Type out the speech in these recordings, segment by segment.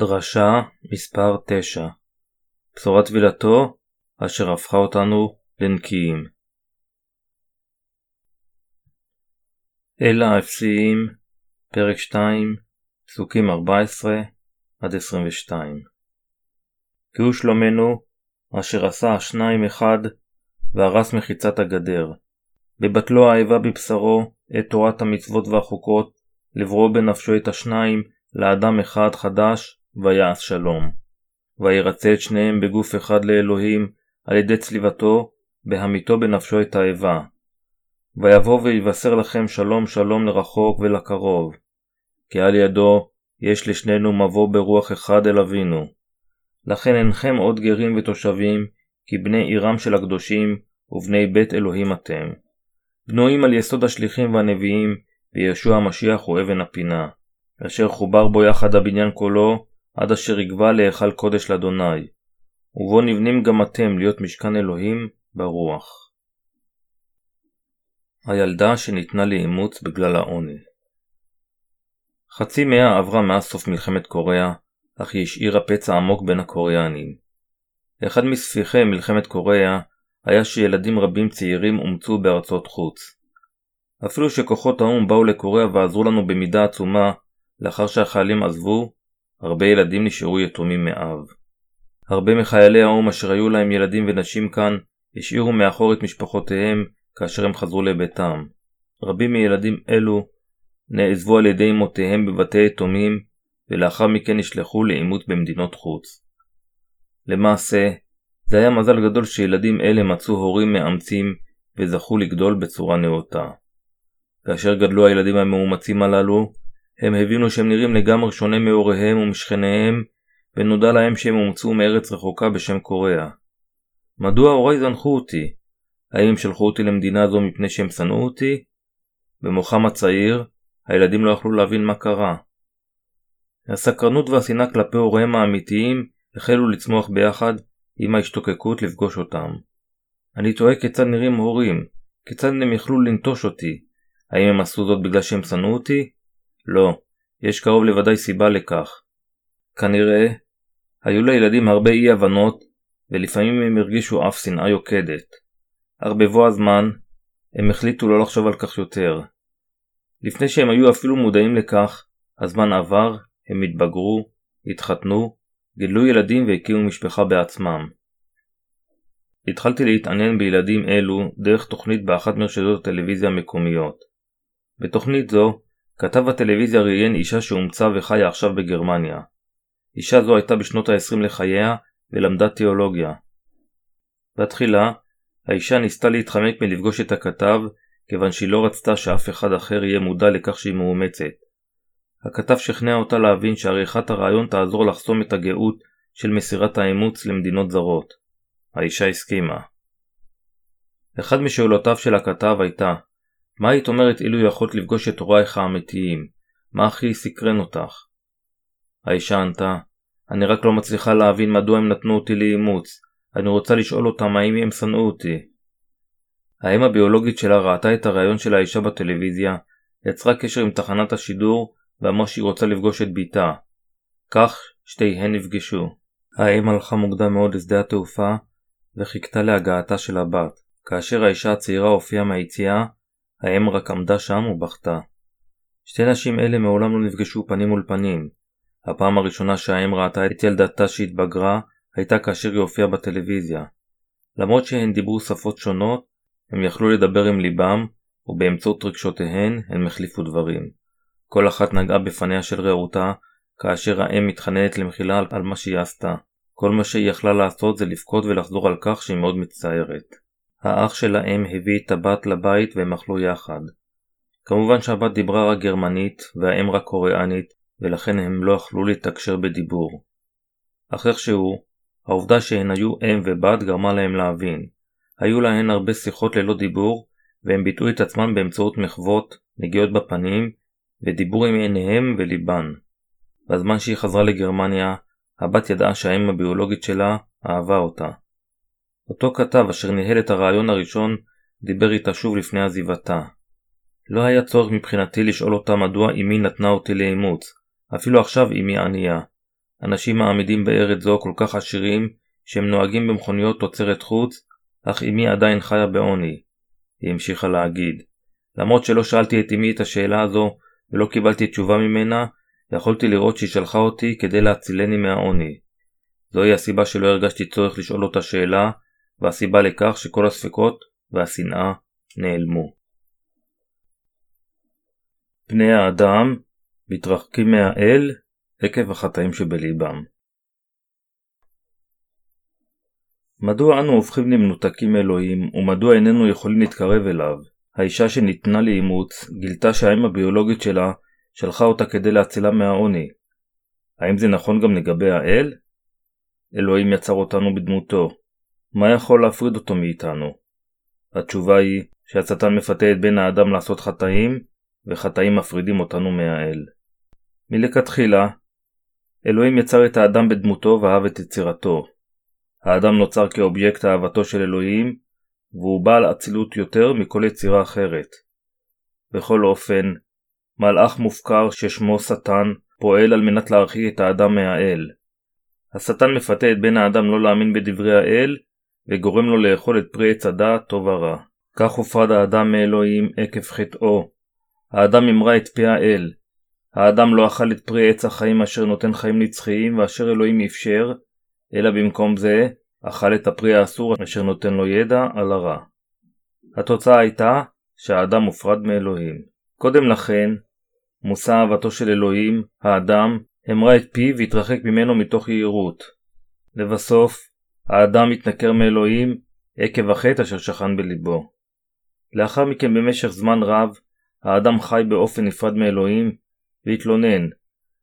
דרשה מספר 9 בשורת טבילתו אשר הפכה אותנו לנקיים. אלה האפסיים, פרק 2, פסוקים 14-22 כי הוא שלומנו, אשר עשה השניים אחד, והרס מחיצת הגדר. בבטלו האיבה בבשרו, את תורת המצוות והחוקות, לברוא בנפשו את השניים, לאדם אחד חדש, ויעש שלום. וירצה את שניהם בגוף אחד לאלוהים, על ידי צליבתו, בהמיתו בנפשו את האיבה. ויבוא ויבשר לכם שלום שלום לרחוק ולקרוב. כי על ידו יש לשנינו מבוא ברוח אחד אל אבינו. לכן אינכם עוד גרים ותושבים, כי בני עירם של הקדושים, ובני בית אלוהים אתם. בנויים על יסוד השליחים והנביאים, וישוע המשיח הוא אבן הפינה. אשר חובר בו יחד הבניין כולו, עד אשר יגבה להיכל קודש לאדוני, ובו נבנים גם אתם להיות משכן אלוהים ברוח. הילדה שניתנה לאימוץ בגלל העוני חצי מאה עברה מאז סוף מלחמת קוריאה, אך היא השאירה פצע עמוק בין הקוריאנים. אחד מספיחי מלחמת קוריאה היה שילדים רבים צעירים אומצו בארצות חוץ. אפילו שכוחות האו"ם באו לקוריאה ועזרו לנו במידה עצומה, לאחר שהחיילים עזבו, הרבה ילדים נשארו יתומים מאב. הרבה מחיילי האו"ם אשר היו להם ילדים ונשים כאן, השאירו מאחור את משפחותיהם כאשר הם חזרו לביתם. רבים מילדים אלו נעזבו על ידי אמותיהם בבתי יתומים, ולאחר מכן נשלחו לאימוץ במדינות חוץ. למעשה, זה היה מזל גדול שילדים אלה מצאו הורים מאמצים וזכו לגדול בצורה נאותה. כאשר גדלו הילדים המאומצים הללו, הם הבינו שהם נראים לגמרי שונה מהוריהם ומשכניהם, ונודע להם שהם אומצו מארץ רחוקה בשם קוריאה. מדוע הוריי זנחו אותי? האם שלחו אותי למדינה זו מפני שהם שנאו אותי? במוחם הצעיר, הילדים לא יכלו להבין מה קרה. הסקרנות והשנאה כלפי הוריהם האמיתיים החלו לצמוח ביחד עם ההשתוקקות לפגוש אותם. אני תוהה כיצד נראים הורים, כיצד הם יכלו לנטוש אותי. האם הם עשו זאת בגלל שהם שנאו אותי? לא, יש קרוב לוודאי סיבה לכך. כנראה, היו לילדים הרבה אי הבנות, ולפעמים הם הרגישו אף שנאה יוקדת. אך בבוא הזמן, הם החליטו לא לחשוב על כך יותר. לפני שהם היו אפילו מודעים לכך, הזמן עבר, הם התבגרו, התחתנו, גידלו ילדים והקימו משפחה בעצמם. התחלתי להתעניין בילדים אלו דרך תוכנית באחת מרשתות הטלוויזיה המקומיות. בתוכנית זו כתב הטלוויזיה ראיין אישה שאומצה וחיה עכשיו בגרמניה. אישה זו הייתה בשנות ה-20 לחייה ולמדה תיאולוגיה. בתחילה, האישה ניסתה להתחמק מלפגוש את הכתב כיוון שהיא לא רצתה שאף אחד אחר יהיה מודע לכך שהיא מאומצת. הכתב שכנע אותה להבין שעריכת הרעיון תעזור לחסום את הגאות של מסירת האימוץ למדינות זרות. האישה הסכימה. אחד משאלותיו של הכתב הייתה מה היית אומרת אילו יכולת לפגוש את הורייך האמיתיים? מה הכי סקרן אותך? האישה ענתה, אני רק לא מצליחה להבין מדוע הם נתנו אותי לאימוץ. אני רוצה לשאול אותם האם הם שנאו אותי. האם הביולוגית שלה ראתה את הריאיון של האישה בטלוויזיה, יצרה קשר עם תחנת השידור ואמרה שהיא רוצה לפגוש את בתה. כך שתיהן נפגשו. האם הלכה מוקדם מאוד לשדה התעופה וחיכתה להגעתה של הבת. כאשר האישה הצעירה הופיעה מהיציאה, האם רק עמדה שם ובכתה. שתי נשים אלה מעולם לא נפגשו פנים מול פנים. הפעם הראשונה שהאם ראתה את ילדתה שהתבגרה, הייתה כאשר היא הופיעה בטלוויזיה. למרות שהן דיברו שפות שונות, הם יכלו לדבר עם ליבם, ובאמצעות רגשותיהן הן החליפו דברים. כל אחת נגעה בפניה של רעותה, כאשר האם מתחננת למחילה על מה שהיא עשתה. כל מה שהיא יכלה לעשות זה לבכות ולחזור על כך שהיא מאוד מצטערת. האח של האם הביא את הבת לבית והם אכלו יחד. כמובן שהבת דיברה רק גרמנית והאם רק קוריאנית, ולכן הם לא יכלו להתקשר בדיבור. אך איכשהו, העובדה שהן היו אם ובת גרמה להם להבין. היו להן הרבה שיחות ללא דיבור, והם ביטאו את עצמם באמצעות מחוות, נגיעות בפנים, ודיבור עם עיניהם וליבן. בזמן שהיא חזרה לגרמניה, הבת ידעה שהאם הביולוגית שלה אהבה אותה. אותו כתב אשר ניהל את הרעיון הראשון דיבר איתה שוב לפני עזיבתה. לא היה צורך מבחינתי לשאול אותה מדוע אמי נתנה אותי לאימוץ, אפילו עכשיו אמי ענייה. אנשים מעמידים בארץ זו כל כך עשירים שהם נוהגים במכוניות תוצרת חוץ, אך אמי עדיין חיה בעוני. היא המשיכה להגיד. למרות שלא שאלתי את אמי את השאלה הזו ולא קיבלתי תשובה ממנה, יכולתי לראות שהיא שלחה אותי כדי להצילני מהעוני. זוהי הסיבה שלא הרגשתי צורך לשאול אותה שאלה, והסיבה לכך שכל הספקות והשנאה נעלמו. פני האדם מתרחקים מהאל עקב החטאים שבליבם. מדוע אנו הופכים למנותקים מאלוהים, ומדוע איננו יכולים להתקרב אליו? האישה שניתנה לאימוץ גילתה שהאם הביולוגית שלה שלחה אותה כדי להצילה מהעוני. האם זה נכון גם לגבי האל? אלוהים יצר אותנו בדמותו. מה יכול להפריד אותו מאיתנו? התשובה היא שהשטן מפתה את בן האדם לעשות חטאים, וחטאים מפרידים אותנו מהאל. מלכתחילה, אלוהים יצר את האדם בדמותו ואהב את יצירתו. האדם נוצר כאובייקט אהבתו של אלוהים, והוא בעל אצילות יותר מכל יצירה אחרת. בכל אופן, מלאך מופקר ששמו שטן פועל על מנת להרחיק את האדם מהאל. השטן מפתה את בן האדם לא להאמין בדברי האל, וגורם לו לאכול את פרי עץ הדעת טוב ורע. כך הופרד האדם מאלוהים עקב חטאו. האדם המרה את פי האל. האדם לא אכל את פרי עץ החיים אשר נותן חיים נצחיים ואשר אלוהים אפשר, אלא במקום זה אכל את הפרי האסור אשר נותן לו ידע על הרע. התוצאה הייתה שהאדם מופרד מאלוהים. קודם לכן, מושא אהבתו של אלוהים, האדם, המרה את פיו והתרחק ממנו מתוך יהירות. לבסוף, האדם התנכר מאלוהים עקב החטא אשר שכן בליבו. לאחר מכן במשך זמן רב, האדם חי באופן נפרד מאלוהים, והתלונן,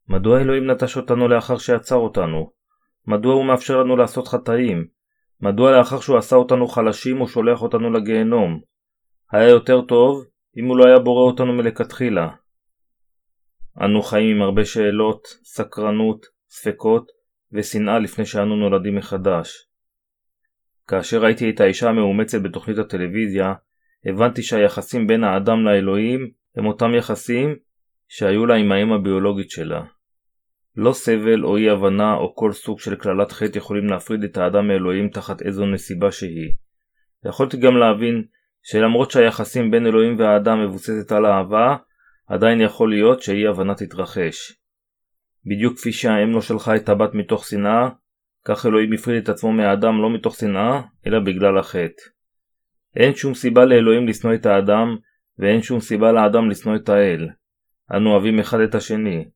מדוע אלוהים נטש אותנו לאחר שיצר אותנו? מדוע הוא מאפשר לנו לעשות חטאים? מדוע לאחר שהוא עשה אותנו חלשים הוא שולח אותנו לגיהנום? היה יותר טוב אם הוא לא היה בורא אותנו מלכתחילה. אנו חיים עם הרבה שאלות, סקרנות, ספקות ושנאה לפני שאנו נולדים מחדש. כאשר ראיתי את האישה המאומצת בתוכנית הטלוויזיה, הבנתי שהיחסים בין האדם לאלוהים הם אותם יחסים שהיו לה עם האם הביולוגית שלה. לא סבל או אי הבנה או כל סוג של קללת חטא יכולים להפריד את האדם מאלוהים תחת איזו נסיבה שהיא. יכולתי גם להבין שלמרות שהיחסים בין אלוהים והאדם מבוססת על אהבה, עדיין יכול להיות שאי הבנה תתרחש. בדיוק כפי שהאם לא שלחה את הבת מתוך שנאה, כך אלוהים הפריד את עצמו מהאדם לא מתוך שנאה, אלא בגלל החטא. אין שום סיבה לאלוהים לשנוא את האדם, ואין שום סיבה לאדם לשנוא את האל. אנו אוהבים אחד את השני.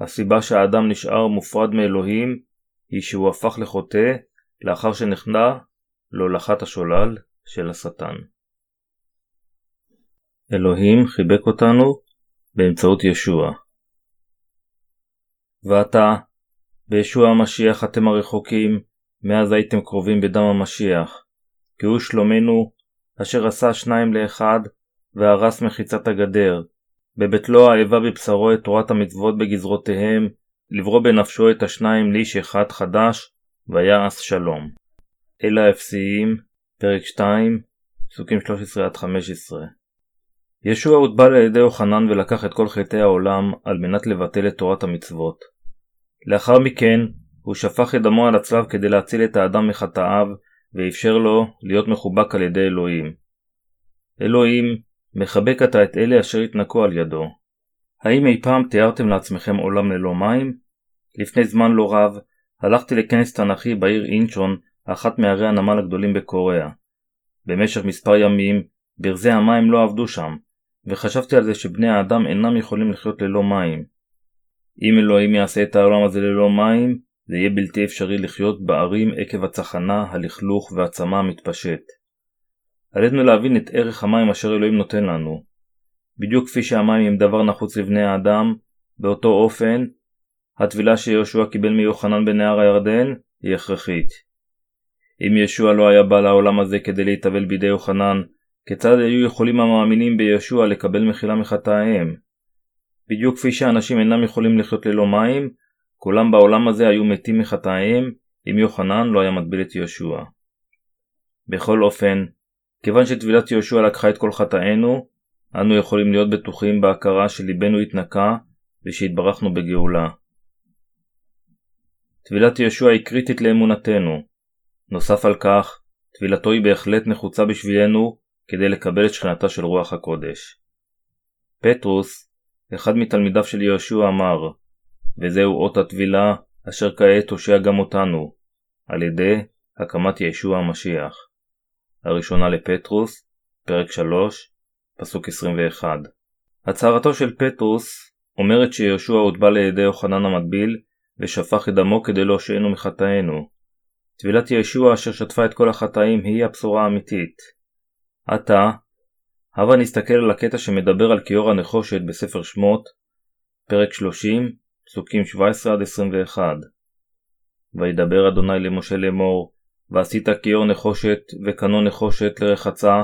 הסיבה שהאדם נשאר מופרד מאלוהים, היא שהוא הפך לחוטא לאחר שנכנע להולכת השולל של השטן. אלוהים חיבק אותנו באמצעות ישוע. ועתה, בישוע המשיח אתם הרחוקים, מאז הייתם קרובים בדם המשיח, כי הוא שלומנו, אשר עשה שניים לאחד, והרס מחיצת הגדר, בבטלו האיבה בבשרו את תורת המצוות בגזרותיהם, לברוא בנפשו את השניים לאיש אחד חדש, ויעש שלום. אלה האפסיים, פרק 2, פסוקים 13-15 ישוע הוטבל על ידי יוחנן ולקח את כל חטאי העולם על מנת לבטל את תורת המצוות. לאחר מכן, הוא שפך את דמו על הצלב כדי להציל את האדם מחטאיו, ואפשר לו להיות מחובק על ידי אלוהים. אלוהים, מחבק אתה את אלה אשר התנקו על ידו. האם אי פעם תיארתם לעצמכם עולם ללא מים? לפני זמן לא רב, הלכתי לכנס תנ"כי בעיר אינצ'ון, אחת מערי הנמל הגדולים בקוריאה. במשך מספר ימים, ברזי המים לא עבדו שם, וחשבתי על זה שבני האדם אינם יכולים לחיות ללא מים. אם אלוהים יעשה את העולם הזה ללא מים, זה יהיה בלתי אפשרי לחיות בערים עקב הצחנה, הלכלוך והצמא המתפשט. עלינו להבין את ערך המים אשר אלוהים נותן לנו. בדיוק כפי שהמים הם דבר נחוץ לבני האדם, באותו אופן, הטבילה שיהושע קיבל מיוחנן בנהר הירדן היא הכרחית. אם ישוע לא היה בא לעולם הזה כדי להתאבל בידי יוחנן, כיצד היו יכולים המאמינים בישוע לקבל מחילה מחטאיהם? בדיוק כפי שאנשים אינם יכולים לחיות ללא מים, כולם בעולם הזה היו מתים מחטאיהם אם יוחנן לא היה מטביל את יהושע. בכל אופן, כיוון שטבילת יהושע לקחה את כל חטאינו, אנו יכולים להיות בטוחים בהכרה שליבנו התנקה ושהתברכנו בגאולה. טבילת ישוע היא קריטית לאמונתנו. נוסף על כך, טבילתו היא בהחלט נחוצה בשבילנו כדי לקבל את שכנתה של רוח הקודש. פטרוס, אחד מתלמידיו של יהושע אמר, וזהו אות הטבילה אשר כעת תושע גם אותנו, על ידי הקמת ישוע המשיח. הראשונה לפטרוס, פרק 3, פסוק 21. הצהרתו של פטרוס אומרת שיהושע הוטבע לידי יוחנן המטביל ושפך את דמו כדי להושיענו מחטאינו. טבילת ישוע אשר שטפה את כל החטאים היא הבשורה האמיתית. עתה, הבה נסתכל על הקטע שמדבר על כיור הנחושת בספר שמות, פרק 30, פסוקים 17-21. וידבר אדוני למשה לאמור, ועשית כיור נחושת וקנו נחושת לרחצה,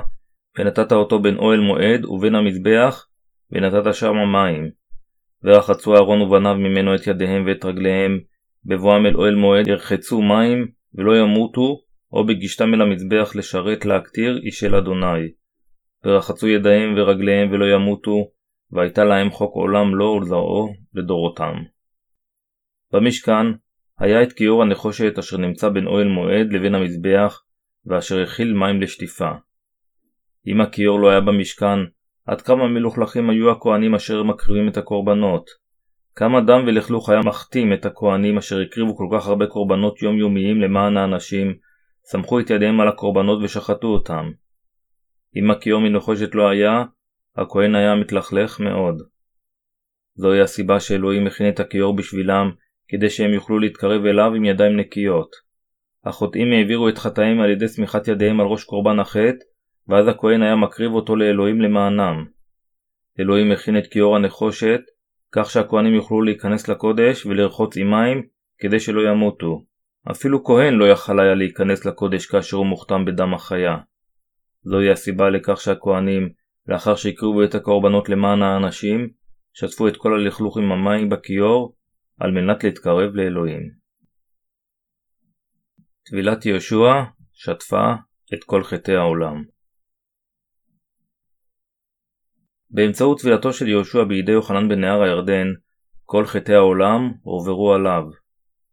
ונתת אותו בין אוהל מועד ובין המזבח, ונתת שם מים. ורחצו אהרון ובניו ממנו את ידיהם ואת רגליהם, בבואם אל אוהל מועד ירחצו מים, ולא ימותו, או בגישתם אל המזבח לשרת להקטיר איש אל אדוני. ורחצו ידיהם ורגליהם ולא ימותו, והייתה להם חוק עולם לו ולזרעו לדורותם. במשכן היה את כיור הנחושת אשר נמצא בין אוהל מועד לבין המזבח, ואשר הכיל מים לשטיפה. אם הכיור לא היה במשכן, עד כמה מלוכלכים היו הכהנים אשר מקריבים את הקורבנות. כמה דם ולכלוך היה מחתים את הכהנים אשר הקריבו כל כך הרבה קורבנות יומיומיים למען האנשים, סמכו את ידיהם על הקורבנות ושחטו אותם. אם הכיור מנחושת לא היה, הכהן היה מתלכלך מאוד. זוהי הסיבה שאלוהים הכין את הכיור בשבילם, כדי שהם יוכלו להתקרב אליו עם ידיים נקיות. החוטאים העבירו את חטאים על ידי סמיכת ידיהם על ראש קורבן החטא, ואז הכהן היה מקריב אותו לאלוהים למענם. אלוהים הכין את כיור הנחושת, כך שהכהנים יוכלו להיכנס לקודש ולרחוץ עם מים, כדי שלא ימותו. אפילו כהן לא יכל היה להיכנס לקודש כאשר הוא מוכתם בדם החיה. זוהי הסיבה לכך שהכהנים, לאחר שהקריבו את הקורבנות למען האנשים, שטפו את כל הלכלוך עם המים בכיור, על מנת להתקרב לאלוהים. טבילת יהושע שטפה את כל חטאי העולם. באמצעות טבילתו של יהושע בידי יוחנן בנהר הירדן, כל חטאי העולם הועברו עליו.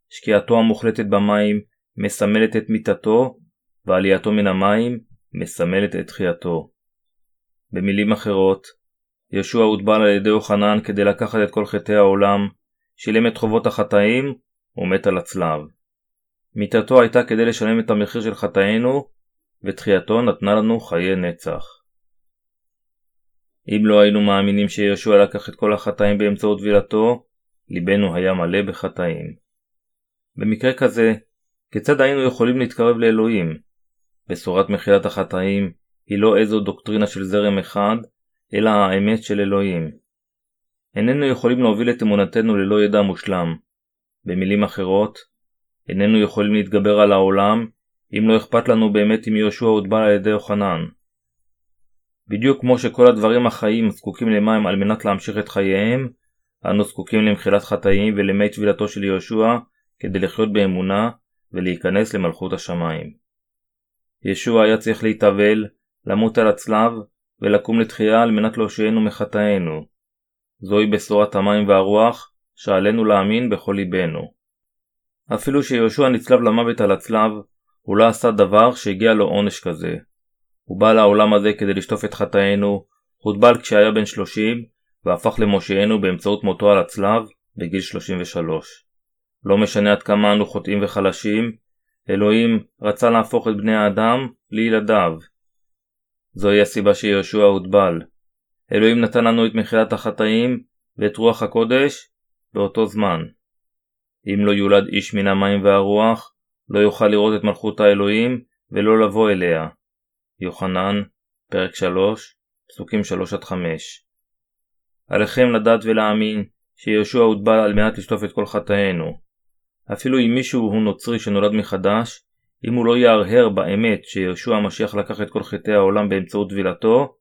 שקיעתו המוחלטת במים מסמלת את מיתתו, ועלייתו מן המים מסמלת את תחייתו. במילים אחרות, יהושע הוטבל על ידי יוחנן כדי לקחת את כל חטאי העולם, שילם את חובות החטאים ומת על הצלב. מיתתו הייתה כדי לשלם את המחיר של חטאינו, ותחייתו נתנה לנו חיי נצח. אם לא היינו מאמינים שיהושע לקח את כל החטאים באמצעות טבילתו, ליבנו היה מלא בחטאים. במקרה כזה, כיצד היינו יכולים להתקרב לאלוהים? בשורת מחילת החטאים היא לא איזו דוקטרינה של זרם אחד, אלא האמת של אלוהים. איננו יכולים להוביל את אמונתנו ללא ידע מושלם. במילים אחרות, איננו יכולים להתגבר על העולם אם לא אכפת לנו באמת אם יהושע הוטבל על ידי יוחנן. בדיוק כמו שכל הדברים החיים זקוקים למים על מנת להמשיך את חייהם, אנו זקוקים למחילת חטאים ולמי טבילתו של יהושע כדי לחיות באמונה ולהיכנס למלכות השמיים. ישוע היה צריך להתאבל, למות על הצלב ולקום לתחייה על מנת להושיענו מחטאינו. זוהי בשורת המים והרוח שעלינו להאמין בכל ליבנו. אפילו שיהושע נצלב למוות על הצלב, הוא לא עשה דבר שהגיע לו עונש כזה. הוא בא לעולם הזה כדי לשטוף את חטאינו, הוטבל כשהיה בן 30, והפך למושיענו באמצעות מותו על הצלב בגיל 33. לא משנה עד כמה אנו חוטאים וחלשים, אלוהים רצה להפוך את בני האדם לילדיו. זוהי הסיבה שיהושע הוטבל. אלוהים נתן לנו את מחילת החטאים ואת רוח הקודש באותו זמן. אם לא יולד איש מן המים והרוח, לא יוכל לראות את מלכות האלוהים ולא לבוא אליה. יוחנן, פרק 3, פסוקים 3-5 עליכם לדעת ולהאמין שיהושע הוטבל על מנת לשטוף את כל חטאינו. אפילו אם מישהו הוא נוצרי שנולד מחדש, אם הוא לא יהרהר באמת שיהושע המשיח לקח את כל חטאי העולם באמצעות טבילתו,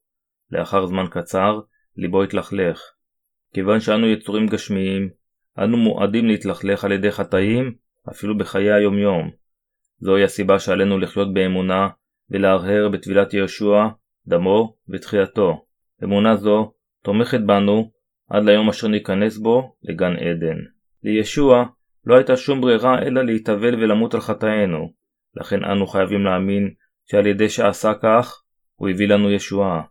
לאחר זמן קצר, ליבו יתלכלך. כיוון שאנו יצורים גשמיים, אנו מועדים להתלכלך על ידי חטאים, אפילו בחיי היומיום. זוהי הסיבה שעלינו לחיות באמונה ולהרהר בטבילת יהושע, דמו ותחייתו. אמונה זו תומכת בנו עד ליום אשר ניכנס בו לגן עדן. לישוע לא הייתה שום ברירה אלא להתאבל ולמות על חטאינו, לכן אנו חייבים להאמין שעל ידי שעשה כך, הוא הביא לנו ישועה.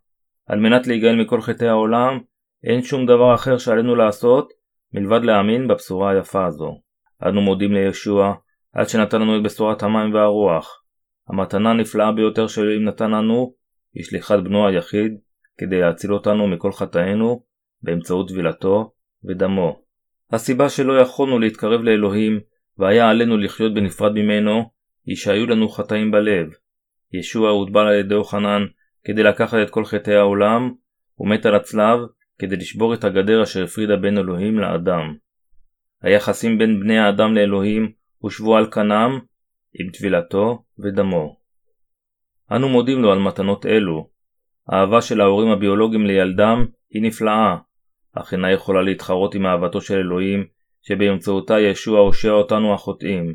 על מנת להיגאל מכל חטאי העולם, אין שום דבר אחר שעלינו לעשות מלבד להאמין בבשורה היפה הזו. אנו מודים לישוע עד שנתן לנו את בשורת המים והרוח. המתנה הנפלאה ביותר שאלוהים נתן לנו היא שליחת בנו היחיד כדי להציל אותנו מכל חטאינו באמצעות טבילתו ודמו. הסיבה שלא יכולנו להתקרב לאלוהים והיה עלינו לחיות בנפרד ממנו היא שהיו לנו חטאים בלב. ישוע הוטבל על ידי יוחנן כדי לקחת את כל חטאי העולם, ומת על הצלב כדי לשבור את הגדר אשר הפרידה בין אלוהים לאדם. היחסים בין בני האדם לאלוהים הושבו על כנם עם טבילתו ודמו. אנו מודים לו על מתנות אלו. האהבה של ההורים הביולוגיים לילדם היא נפלאה, אך אינה יכולה להתחרות עם אהבתו של אלוהים, שבאמצעותה ישוע הושע אותנו החוטאים.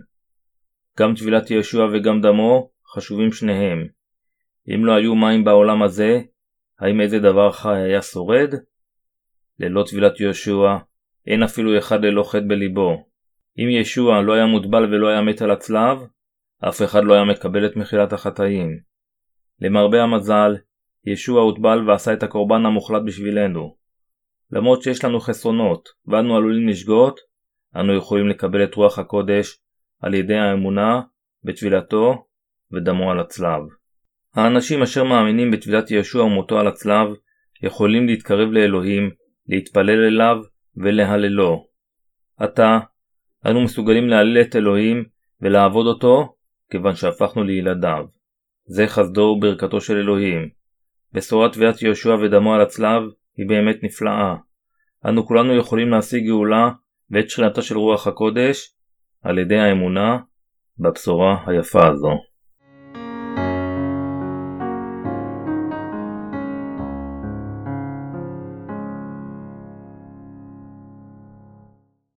גם טבילת ישוע וגם דמו חשובים שניהם. אם לא היו מים בעולם הזה, האם איזה דבר חי היה שורד? ללא טבילת יהושע, אין אפילו אחד ללא חטא בליבו. אם ישוע לא היה מוטבל ולא היה מת על הצלב, אף אחד לא היה מקבל את מחילת החטאים. למרבה המזל, ישוע הוטבל ועשה את הקורבן המוחלט בשבילנו. למרות שיש לנו חסרונות ואנו עלולים לשגות, אנו יכולים לקבל את רוח הקודש על ידי האמונה בטבילתו ודמו על הצלב. האנשים אשר מאמינים בטבילת ישוע ומותו על הצלב יכולים להתקרב לאלוהים, להתפלל אליו ולהללו. עתה, אנו מסוגלים להלל את אלוהים ולעבוד אותו כיוון שהפכנו לילדיו. זה חסדו וברכתו של אלוהים. בשורת תביעת יהושע ודמו על הצלב היא באמת נפלאה. אנו כולנו יכולים להשיג גאולה ואת שכינתה של רוח הקודש על ידי האמונה בבשורה היפה הזו.